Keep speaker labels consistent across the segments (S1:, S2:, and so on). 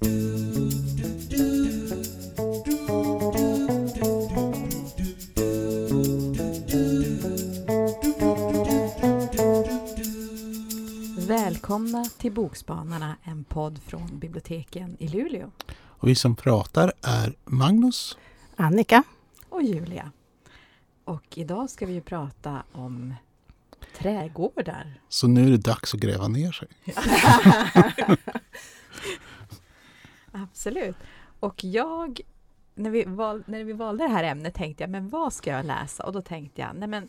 S1: Välkomna till Bokspanarna, en podd från biblioteken i Luleå.
S2: Och vi som pratar är Magnus,
S3: Annika
S1: och Julia. Och idag ska vi ju prata om trädgårdar.
S2: Så nu är det dags att gräva ner sig.
S1: Absolut. Och jag, när vi, val, när vi valde det här ämnet tänkte jag, men vad ska jag läsa? Och då tänkte jag, nej men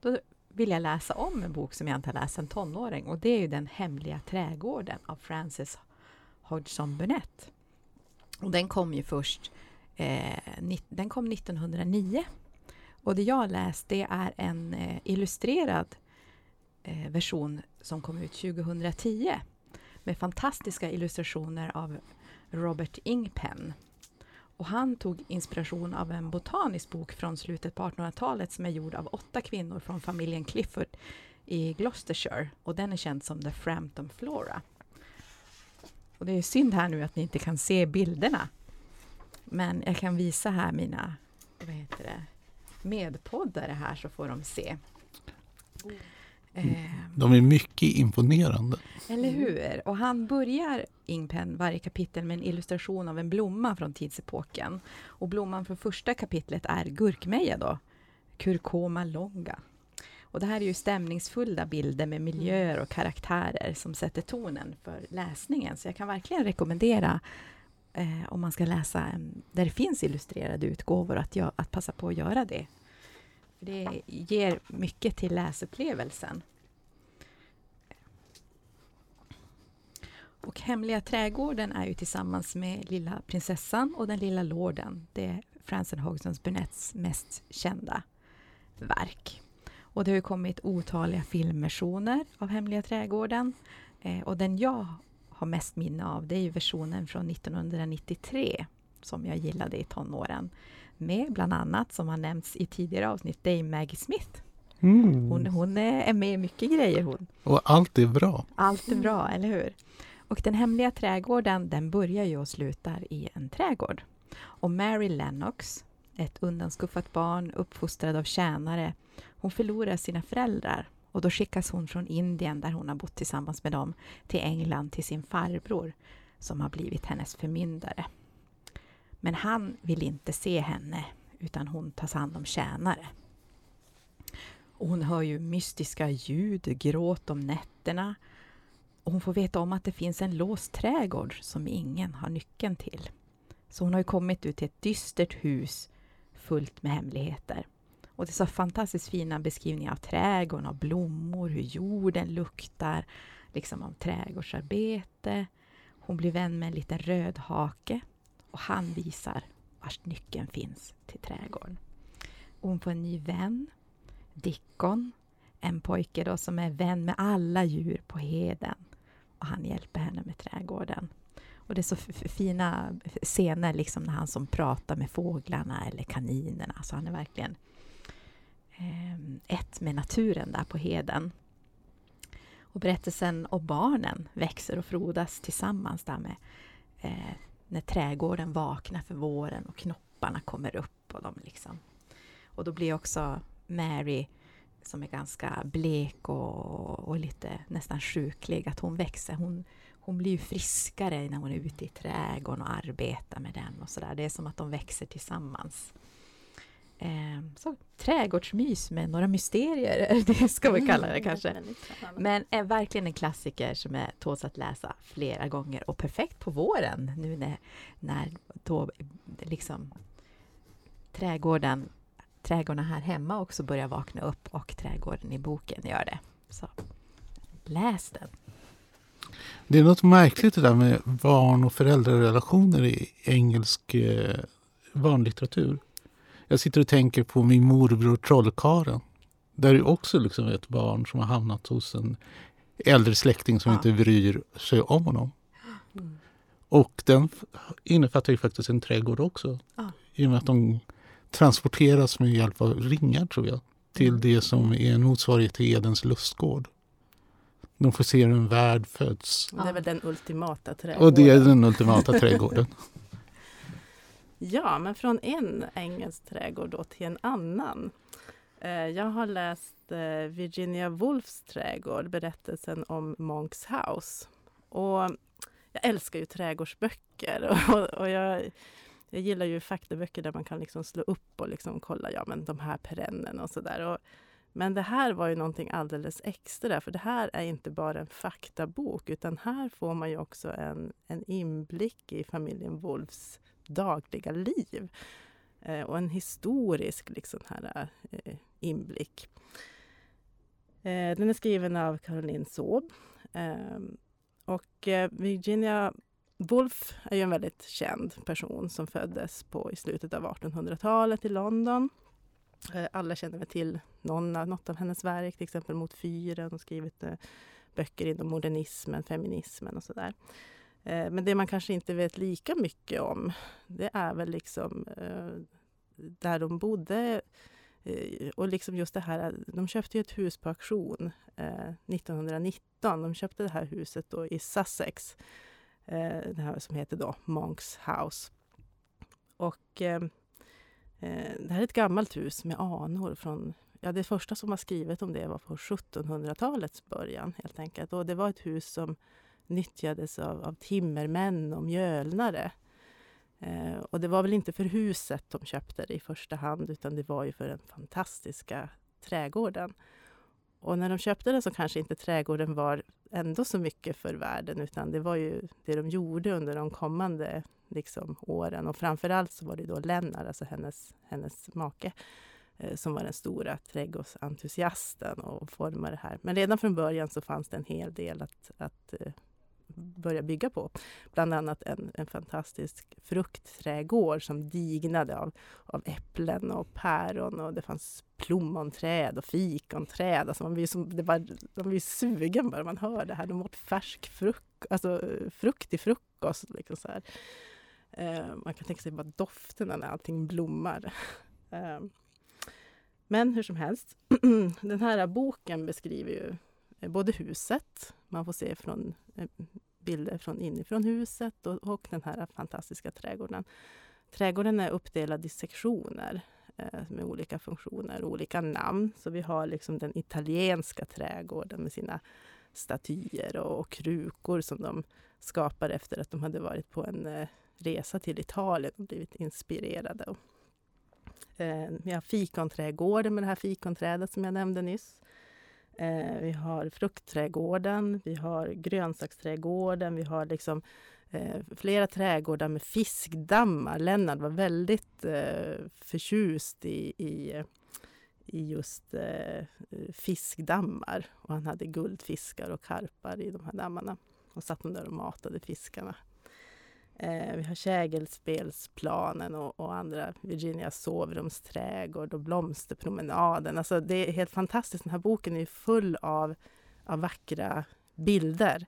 S1: då vill jag läsa om en bok som jag inte har läst som tonåring och det är ju Den hemliga trädgården av Frances Hodgson Burnett. Och den kom ju först, eh, den kom 1909. Och det jag har läst det är en eh, illustrerad eh, version som kom ut 2010 med fantastiska illustrationer av Robert Ingpen. Och han tog inspiration av en botanisk bok från slutet på 1800-talet som är gjord av åtta kvinnor från familjen Clifford i Gloucestershire. Och den är känd som The Frampton Flora. Och det är synd här nu att ni inte kan se bilderna. Men jag kan visa här mina vad heter det, medpoddare här så får de se. Oh.
S2: Eh, de är mycket imponerande.
S1: Eller hur? Och han börjar Ingpen varje kapitel med en illustration av en blomma från tidsepoken. Och blomman från första kapitlet är gurkmeja då, Curcoma longa. Och det här är ju stämningsfulla bilder med miljöer och karaktärer som sätter tonen för läsningen. Så jag kan verkligen rekommendera eh, om man ska läsa där det finns illustrerade utgåvor att, jag, att passa på att göra det. För det ger mycket till läsupplevelsen. Och Hemliga trädgården är ju tillsammans med Lilla prinsessan och Den lilla lorden. Det är Frances Hogsons Burnett's mest kända verk. Och det har ju kommit otaliga filmversioner av Hemliga trädgården. Eh, och den jag har mest minne av det är ju versionen från 1993 som jag gillade i tonåren. Med bland annat, som har nämnts i tidigare avsnitt, är Maggie Smith. Mm. Hon, hon är med i mycket grejer hon.
S2: Och allt är bra.
S1: Allt är bra, eller hur? Och den hemliga trädgården, den börjar ju och slutar i en trädgård. Och Mary Lennox, ett undanskuffat barn uppfostrad av tjänare, hon förlorar sina föräldrar och då skickas hon från Indien, där hon har bott tillsammans med dem, till England till sin farbror, som har blivit hennes förmyndare. Men han vill inte se henne, utan hon tas hand om tjänare. Och hon hör ju mystiska ljud, gråt om nätterna. Och hon får veta om att det finns en låst trädgård som ingen har nyckeln till. Så hon har kommit ut till ett dystert hus fullt med hemligheter. Och det är så fantastiskt fina beskrivningar av trädgården, av blommor, hur jorden luktar, liksom av trädgårdsarbete. Hon blir vän med en liten rödhake och han visar vars nyckeln finns till trädgården. Och hon får en ny vän, Dickon, en pojke då som är vän med alla djur på heden. Och han hjälper henne med trädgården. Och det är så fina scener liksom när han som pratar med fåglarna eller kaninerna. Så han är verkligen eh, ett med naturen där på heden. Och berättelsen om barnen växer och frodas tillsammans där med eh, när trädgården vaknar för våren och knopparna kommer upp. Och, de liksom. och då blir också Mary, som är ganska blek och, och lite nästan sjuklig, att hon växer. Hon, hon blir friskare när hon är ute i trädgården och arbetar med den. och så där. Det är som att de växer tillsammans. Eh, så, trädgårdsmys med några mysterier, det ska vi kalla det mm, kanske. Men är verkligen en klassiker som är tåls att läsa flera gånger och perfekt på våren nu när, när då liksom trädgården, trädgårdarna här hemma också börjar vakna upp och trädgården i boken gör det. Så läs den!
S2: Det är något märkligt det där med barn och föräldrarelationer i engelsk eh, barnlitteratur. Jag sitter och tänker på min morbror Trollkaren. Där är också liksom ett barn som har hamnat hos en äldre släkting som ja. inte bryr sig om honom. Mm. Och den innefattar ju faktiskt en trädgård också. Ja. I och med att de transporteras med hjälp av ringar tror jag till mm. det som är en motsvarighet till Edens lustgård. De får se hur en värld föds.
S3: Det är väl den ultimata trädgården.
S2: Och det är den ultimata trädgården.
S3: Ja, men från en engelsk trädgård då till en annan. Eh, jag har läst eh, Virginia Woolfs trädgård, berättelsen om Monks House. Och jag älskar ju trädgårdsböcker och, och jag, jag gillar ju faktaböcker där man kan liksom slå upp och liksom kolla ja, men de här perennerna och sådär. Men det här var ju någonting alldeles extra, för det här är inte bara en faktabok, utan här får man ju också en, en inblick i familjen Wolfs dagliga liv. Eh, och en historisk liksom, här, eh, inblick. Eh, den är skriven av Caroline Saab. Ehm, och eh, Virginia Woolf är ju en väldigt känd person som föddes på, i slutet av 1800-talet i London. Eh, alla känner väl till någon, något av hennes verk, till exempel Mot fyren. Hon har skrivit eh, böcker inom modernismen, feminismen och sådär. Eh, Eh, men det man kanske inte vet lika mycket om, det är väl liksom eh, där de bodde. Eh, och liksom just det här, de köpte ju ett hus på auktion 1919. De köpte det här huset då i Sussex, det här som heter då Monks House. Och Eh, det här är ett gammalt hus med anor från Ja, det första som var skrivet om det var på 1700-talets början helt enkelt. Och det var ett hus som nyttjades av, av timmermän och mjölnare. Eh, och det var väl inte för huset de köpte det i första hand utan det var ju för den fantastiska trädgården. Och när de köpte den så kanske inte trädgården var ändå så mycket för världen utan det var ju det de gjorde under de kommande liksom, åren. Och framförallt så var det då Lennart, alltså hennes, hennes make, eh, som var den stora trädgårdsentusiasten och formade det här. Men redan från början så fanns det en hel del att, att eh, börja bygga på. Bland annat en, en fantastisk fruktträdgård som dignade av, av äpplen och päron och det fanns plommonträd och fikonträd. Alltså man blir som, det var, man blir sugen bara man hör det här. De åt färsk frukt, alltså frukt till frukost. Liksom så här. Eh, man kan tänka sig bara dofterna när allting blommar. Eh, men hur som helst, den här boken beskriver ju eh, både huset, man får se från, eh, bilder från inifrån huset och, och den här fantastiska trädgården. Trädgården är uppdelad i sektioner eh, med olika funktioner och olika namn. Så vi har liksom den italienska trädgården med sina statyer och, och krukor som de skapar efter att de hade varit på en eh, resa till Italien och blivit inspirerade. Eh, vi har fikonträdgården med det här fikonträdet som jag nämnde nyss. Eh, vi har fruktträdgården, vi har grönsaksträdgården, vi har liksom eh, flera trädgårdar med fiskdammar. Lennart var väldigt eh, förtjust i, i, i just eh, fiskdammar. Och han hade guldfiskar och karpar i de här dammarna. Och satt där och matade fiskarna. Eh, vi har Kägelspelsplanen och, och andra, Virginias sovrumsträdgård och Blomsterpromenaden. Alltså det är helt fantastiskt. Den här boken är full av, av vackra bilder.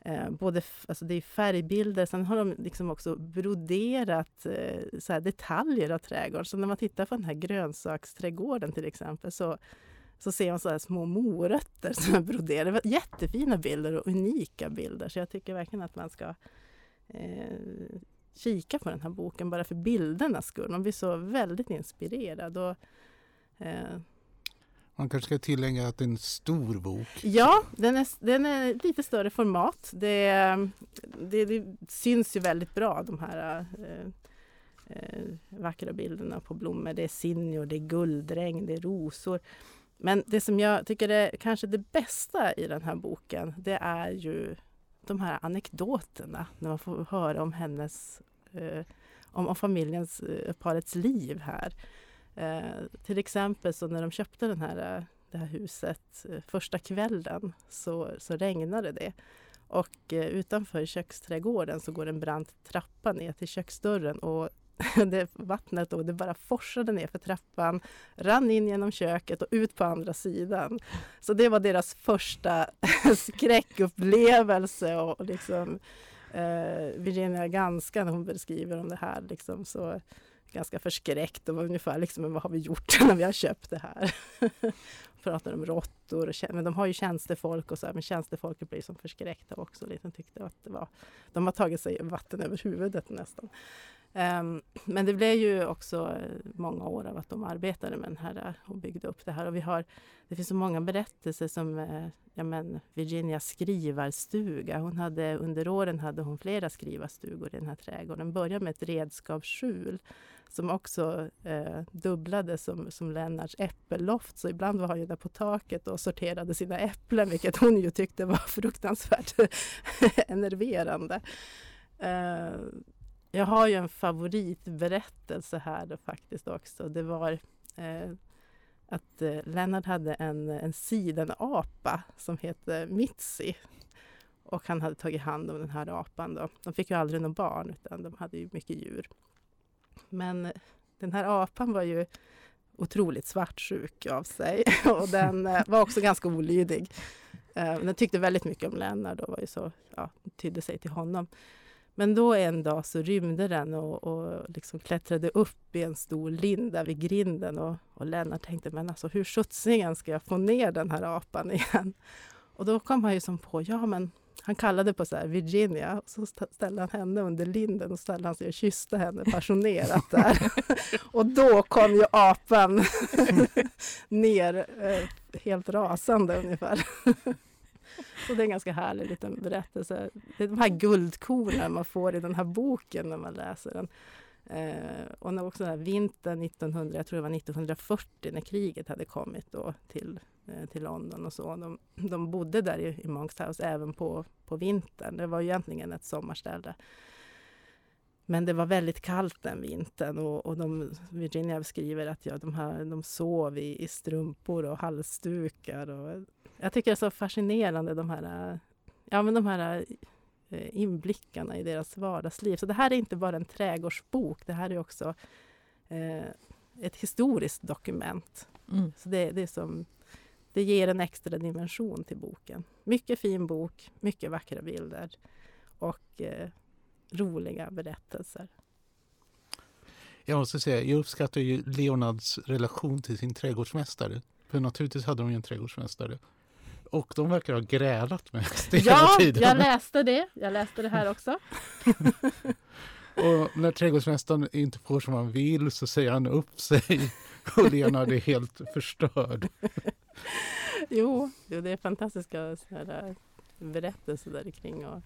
S3: Eh, både alltså det är färgbilder, sen har de liksom också broderat eh, så detaljer av trädgården. Så när man tittar på den här grönsaksträdgården till exempel så, så ser man så här små morötter som är broderade. Jättefina bilder och unika bilder. Så jag tycker verkligen att man ska eh, kika på den här boken bara för bildernas skull. Man blir så väldigt inspirerad. Och,
S2: eh, man kanske ska tillägga att det är en stor bok.
S3: Ja, den är, den är lite större format. Det, det, det syns ju väldigt bra de här eh, eh, vackra bilderna på blommor. Det är sinjor, det är guldregn, det är rosor. Men det som jag tycker är kanske det bästa i den här boken, det är ju de här anekdoterna när man får höra om hennes eh, om, om familjens, eh, parets liv här. Eh, till exempel så när de köpte den här, eh, det här huset eh, första kvällen så, så regnade det. Och eh, utanför köksträdgården så går en brant trappa ner till köksdörren och det vattnet och det bara forsade ner för trappan, rann in genom köket och ut på andra sidan. Så det var deras första skräckupplevelse och liksom eh, Virginia Ganska när hon beskriver om det här liksom, så ganska förskräckt och var ungefär liksom, vad har vi gjort när vi har köpt det här? Pratar om råttor, och, men de har ju tjänstefolk och så här, men tjänstefolket blir som förskräckta också. Liksom, tyckte att det var, de har tagit sig vatten över huvudet nästan. Ehm, men det blev ju också eh, många år av att de arbetade med den här eh, och byggde upp det här. Och vi har, det finns så många berättelser som eh, ja, men Virginias skrivarstuga. Hon hade, under åren hade hon flera skrivarstugor i den här trädgården. Började med ett redskapsskjul som också eh, dubblade som, som Lennarts äppelloft. Så ibland var han ju där på taket och sorterade sina äpplen, vilket hon ju tyckte var fruktansvärt enerverande. Eh, jag har ju en favoritberättelse här då faktiskt också. Det var eh, att eh, Lennart hade en, en sidenapa som hette Mitzi. Och han hade tagit hand om den här apan. Då. De fick ju aldrig några barn utan de hade ju mycket djur. Men eh, den här apan var ju otroligt svartsjuk av sig och den eh, var också ganska olydig. Eh, den tyckte väldigt mycket om Lennart och var ju så, ja, tydde sig till honom. Men då en dag så rymde den och, och liksom klättrade upp i en stor linda vid grinden och, och Lennart tänkte, men alltså hur sjuttsingen ska jag få ner den här apan igen? Och då kom han ju som på, ja men han kallade på så här Virginia och så ställde han henne under linden och ställde han sig och kysste henne passionerat där. och då kom ju apan ner eh, helt rasande ungefär. Så det är en ganska härlig liten berättelse. Det är de här guldkornen man får i den här boken när man läser den. Eh, och när också den här vintern 1900, jag tror det var 1940 när kriget hade kommit då till, eh, till London och så. De, de bodde där i, i Monks House även på, på vintern. Det var egentligen ett sommarställe. Men det var väldigt kallt den vintern och, och de, Virginia skriver att ja, de, här, de sov i, i strumpor och halsdukar. Och, jag tycker det är så fascinerande de här, ja, men de här eh, inblickarna i deras vardagsliv. Så det här är inte bara en trädgårdsbok, det här är också eh, ett historiskt dokument. Mm. Så det, det, är som, det ger en extra dimension till boken. Mycket fin bok, mycket vackra bilder och eh, roliga berättelser.
S2: Jag måste säga, jag uppskattar ju Leonards relation till sin trädgårdsmästare. För naturligtvis hade de ju en trädgårdsmästare. Och de verkar ha grälat mest
S3: hela ja, tiden. Ja, jag läste det. Jag läste det här också.
S2: och när trädgårdsmästaren inte får som han vill så säger han upp sig och Leonard är helt förstörd.
S3: jo, det är fantastiska sådär, berättelser där kring. Och,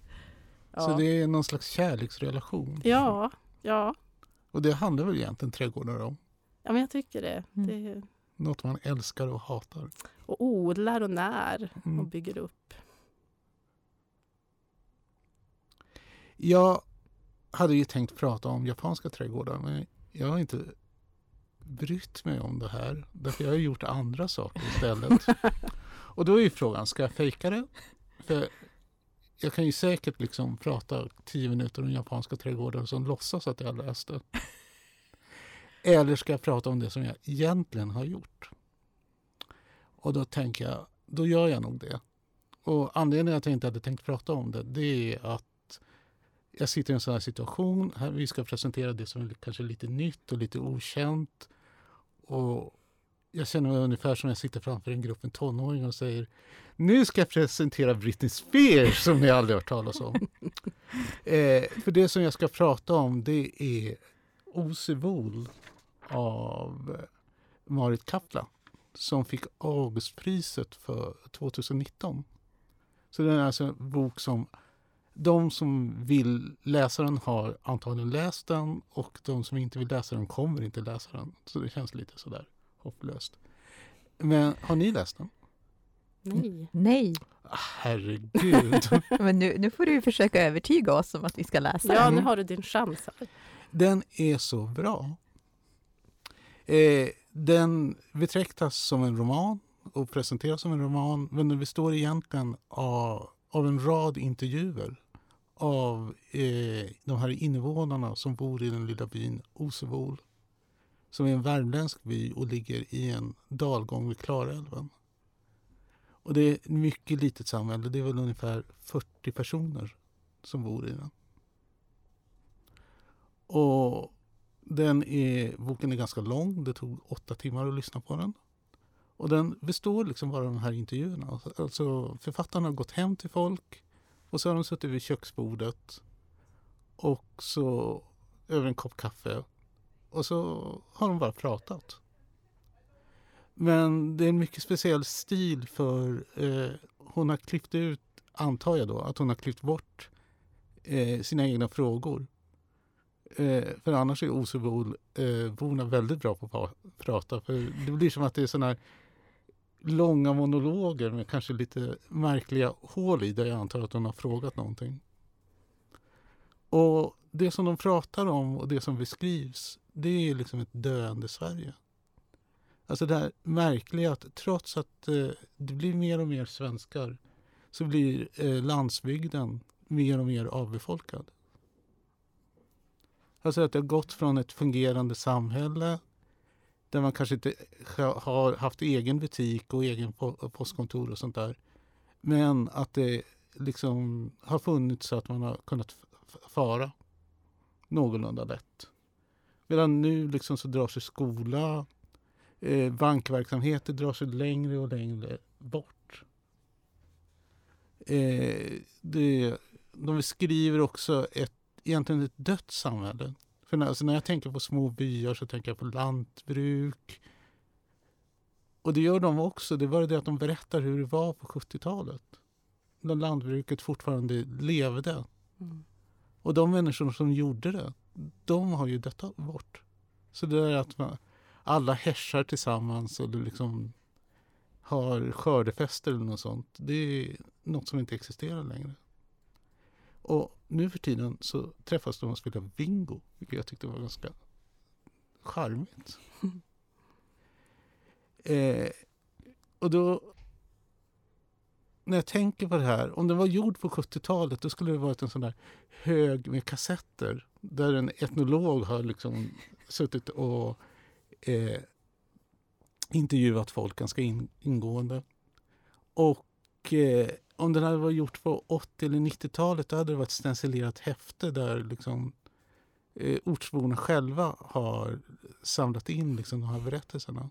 S2: ja. Så det är någon slags kärleksrelation?
S3: Ja, ja.
S2: Och det handlar väl egentligen trädgårdar om?
S3: Ja, men jag tycker det. Mm. det
S2: något man älskar och hatar.
S3: Och odlar och när mm. och bygger upp.
S2: Jag hade ju tänkt prata om japanska trädgårdar men jag har inte brytt mig om det här. Därför jag har gjort andra saker istället. och då är ju frågan, ska jag fejka det? För jag kan ju säkert liksom prata tio minuter om japanska trädgårdar som låtsas att jag läste. Eller ska jag prata om det som jag egentligen har gjort? Och då tänker jag, då gör jag nog det. Och anledningen att jag inte hade tänkt prata om det, det är att jag sitter i en sån här situation. Här vi ska presentera det som är kanske lite nytt och lite okänt. Och jag känner mig ungefär som jag sitter framför en grupp med tonåringar och säger nu ska jag presentera Britney Spears som ni aldrig hört talas om. eh, för det som jag ska prata om det är Osebol av Marit Kapla som fick Augustpriset för 2019. Så det är alltså en bok som de som vill läsa den har antagligen läst den och de som inte vill läsa den kommer inte läsa den. Så det känns lite sådär hopplöst. Men har ni läst den?
S3: Nej.
S1: Nej.
S2: Herregud.
S1: Men nu, nu får du försöka övertyga oss om att vi ska läsa
S3: den. Ja, nu har du din chans. Här.
S2: Den är så bra. Eh, den betraktas som en roman och presenteras som en roman men den består egentligen av, av en rad intervjuer av eh, de här invånarna som bor i den lilla byn Osebol som är en värmländsk by och ligger i en dalgång vid Klarälven. Och det är ett mycket litet samhälle. Det är väl ungefär 40 personer som bor i den. Och den är, boken är ganska lång, det tog åtta timmar att lyssna på den. Och den består liksom bara av de här intervjuerna. Alltså författarna har gått hem till folk och så har de suttit vid köksbordet och så över en kopp kaffe och så har de bara pratat. Men det är en mycket speciell stil för eh, hon har klippt ut, antar jag då, att hon har klippt bort eh, sina egna frågor. Eh, för annars är Oseborna eh, väldigt bra på att prata. För det blir som att det är sådana här långa monologer med kanske lite märkliga hål i där jag antar att de har frågat någonting. Och det som de pratar om och det som beskrivs, det är liksom ett döende Sverige. Alltså det här märkliga att trots att eh, det blir mer och mer svenskar så blir eh, landsbygden mer och mer avbefolkad. Alltså att det har gått från ett fungerande samhälle där man kanske inte har haft egen butik och egen postkontor och sånt där. Men att det liksom har funnits så att man har kunnat fara någorlunda lätt. Medan nu liksom så drar sig skola, eh, bankverksamheter drar sig längre och längre bort. Eh, det, de beskriver också ett, egentligen ett dött samhälle. För när, alltså när jag tänker på små byar så tänker jag på lantbruk. Och det gör de också. Det var det att de berättar hur det var på 70-talet. När lantbruket fortfarande levde. Mm. Och de människor som gjorde det, de har ju dött bort. Så det är att man, alla häschar tillsammans eller liksom har skördefester eller något sånt. Det är något som inte existerar längre. Och nu för tiden så träffas de och spelar bingo, vilket jag tyckte var ganska charmigt. eh, och då, när jag tänker på det här, om den var gjord på 70-talet då skulle det varit en sån där hög med kassetter där en etnolog har liksom suttit och eh, intervjuat folk ganska in, ingående. Och eh, om den hade varit gjort på 80 eller 90-talet då hade det varit ett stencilerat häfte där liksom, eh, ortsborna själva har samlat in liksom, de här berättelserna.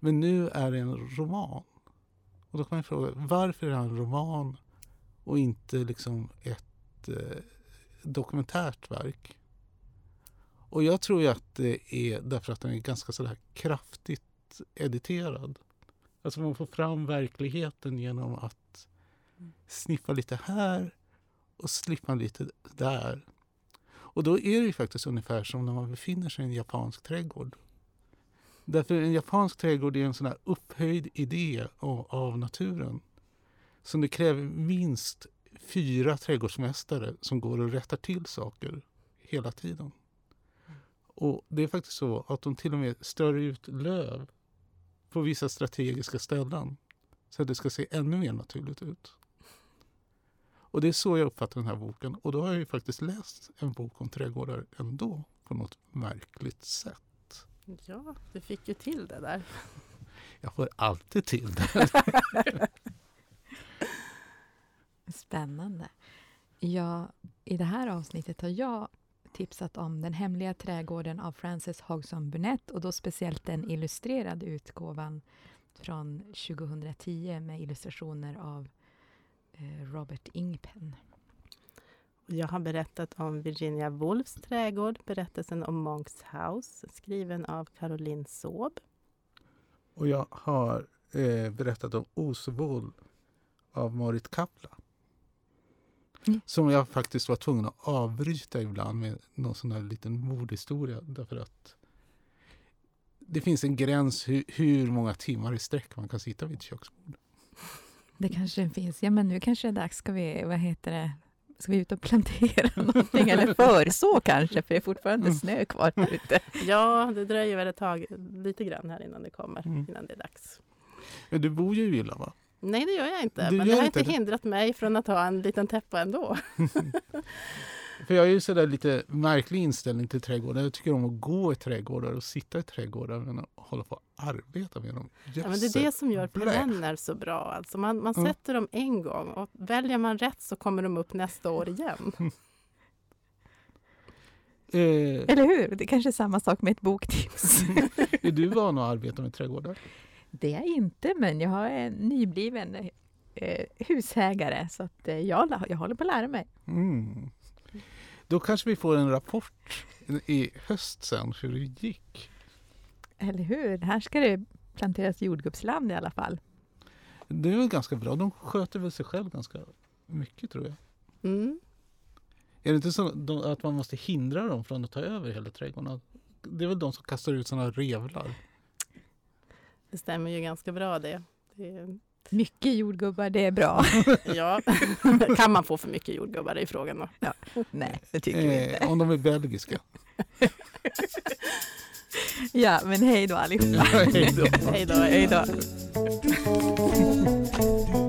S2: Men nu är det en roman. Och då kan man fråga, varför är det en roman och inte liksom ett eh, dokumentärt verk? Och jag tror ju att det är därför att den är ganska sådär kraftigt editerad. Alltså man får fram verkligheten genom att sniffa lite här och slippa lite där. Och då är det ju faktiskt ungefär som när man befinner sig i en japansk trädgård. Därför en japansk trädgård är en sån här upphöjd idé av, av naturen. Som det kräver minst fyra trädgårdsmästare som går och rättar till saker hela tiden. Och det är faktiskt så att de till och med strör ut löv på vissa strategiska ställen så att det ska se ännu mer naturligt ut. Och det är så jag uppfattar den här boken. Och då har jag ju faktiskt läst en bok om trädgårdar ändå på något märkligt sätt.
S3: Ja, du fick ju till det där.
S2: Jag får alltid till det.
S1: Spännande. Ja, I det här avsnittet har jag tipsat om Den hemliga trädgården av Frances Hodgson Burnett och då speciellt den illustrerade utgåvan från 2010 med illustrationer av eh, Robert Ingpen.
S3: Jag har berättat om Virginia Woolfs trädgård, berättelsen om Monks House, skriven av Caroline Saab.
S2: Och jag har eh, berättat om Osebol av Marit Kapla. Mm. Som jag faktiskt var tvungen att avbryta ibland med någon sån här liten mordhistoria. Därför att det finns en gräns hur, hur många timmar i sträck man kan sitta vid ett köksbord.
S1: Det kanske finns. Ja, men nu kanske det är dags. Ska vi, vad heter det, ska vi ut och plantera någonting? Eller förså kanske, för det är fortfarande mm. snö kvar ute.
S3: Ja, det dröjer väl ett tag, lite grann här innan det kommer, mm. innan det är dags.
S2: Men du bor ju i villa, va?
S3: Nej, det gör jag inte. Du men det har inte det. hindrat mig från att ha en liten täppa ändå.
S2: För jag har ju sådär lite märklig inställning till trädgårdar. Jag tycker om att gå i trädgårdar och sitta i trädgårdar men att hålla på att arbeta med dem.
S3: ja, men det är det som gör perenner så bra. Alltså man, man sätter mm. dem en gång och väljer man rätt så kommer de upp nästa år igen.
S2: Eh,
S1: Eller hur? Det kanske är samma sak med ett boktips.
S2: är du van att arbeta med trädgårdar?
S1: Det är jag inte, men jag är en nybliven eh, husägare så att eh, jag, jag håller på att lära mig.
S2: Mm. Då kanske vi får en rapport i höst sen hur det gick.
S1: Eller hur? Här ska det planteras jordgubbsland i alla fall.
S2: Det är väl ganska bra. De sköter väl sig själv ganska mycket tror jag.
S3: Mm.
S2: Är det inte så att man måste hindra dem från att ta över hela trädgården? Det är väl de som kastar ut sådana revlar?
S3: Det stämmer ju ganska bra det. det
S1: Mycket jordgubbar, det är bra.
S3: ja, kan man få för mycket jordgubbar? Är frågan då.
S1: Nej, det tycker vi inte.
S2: Eh, om de är belgiska.
S1: Ja, men hej då allihopa.
S2: Hej då.
S3: Hej då.
S1: Hej då.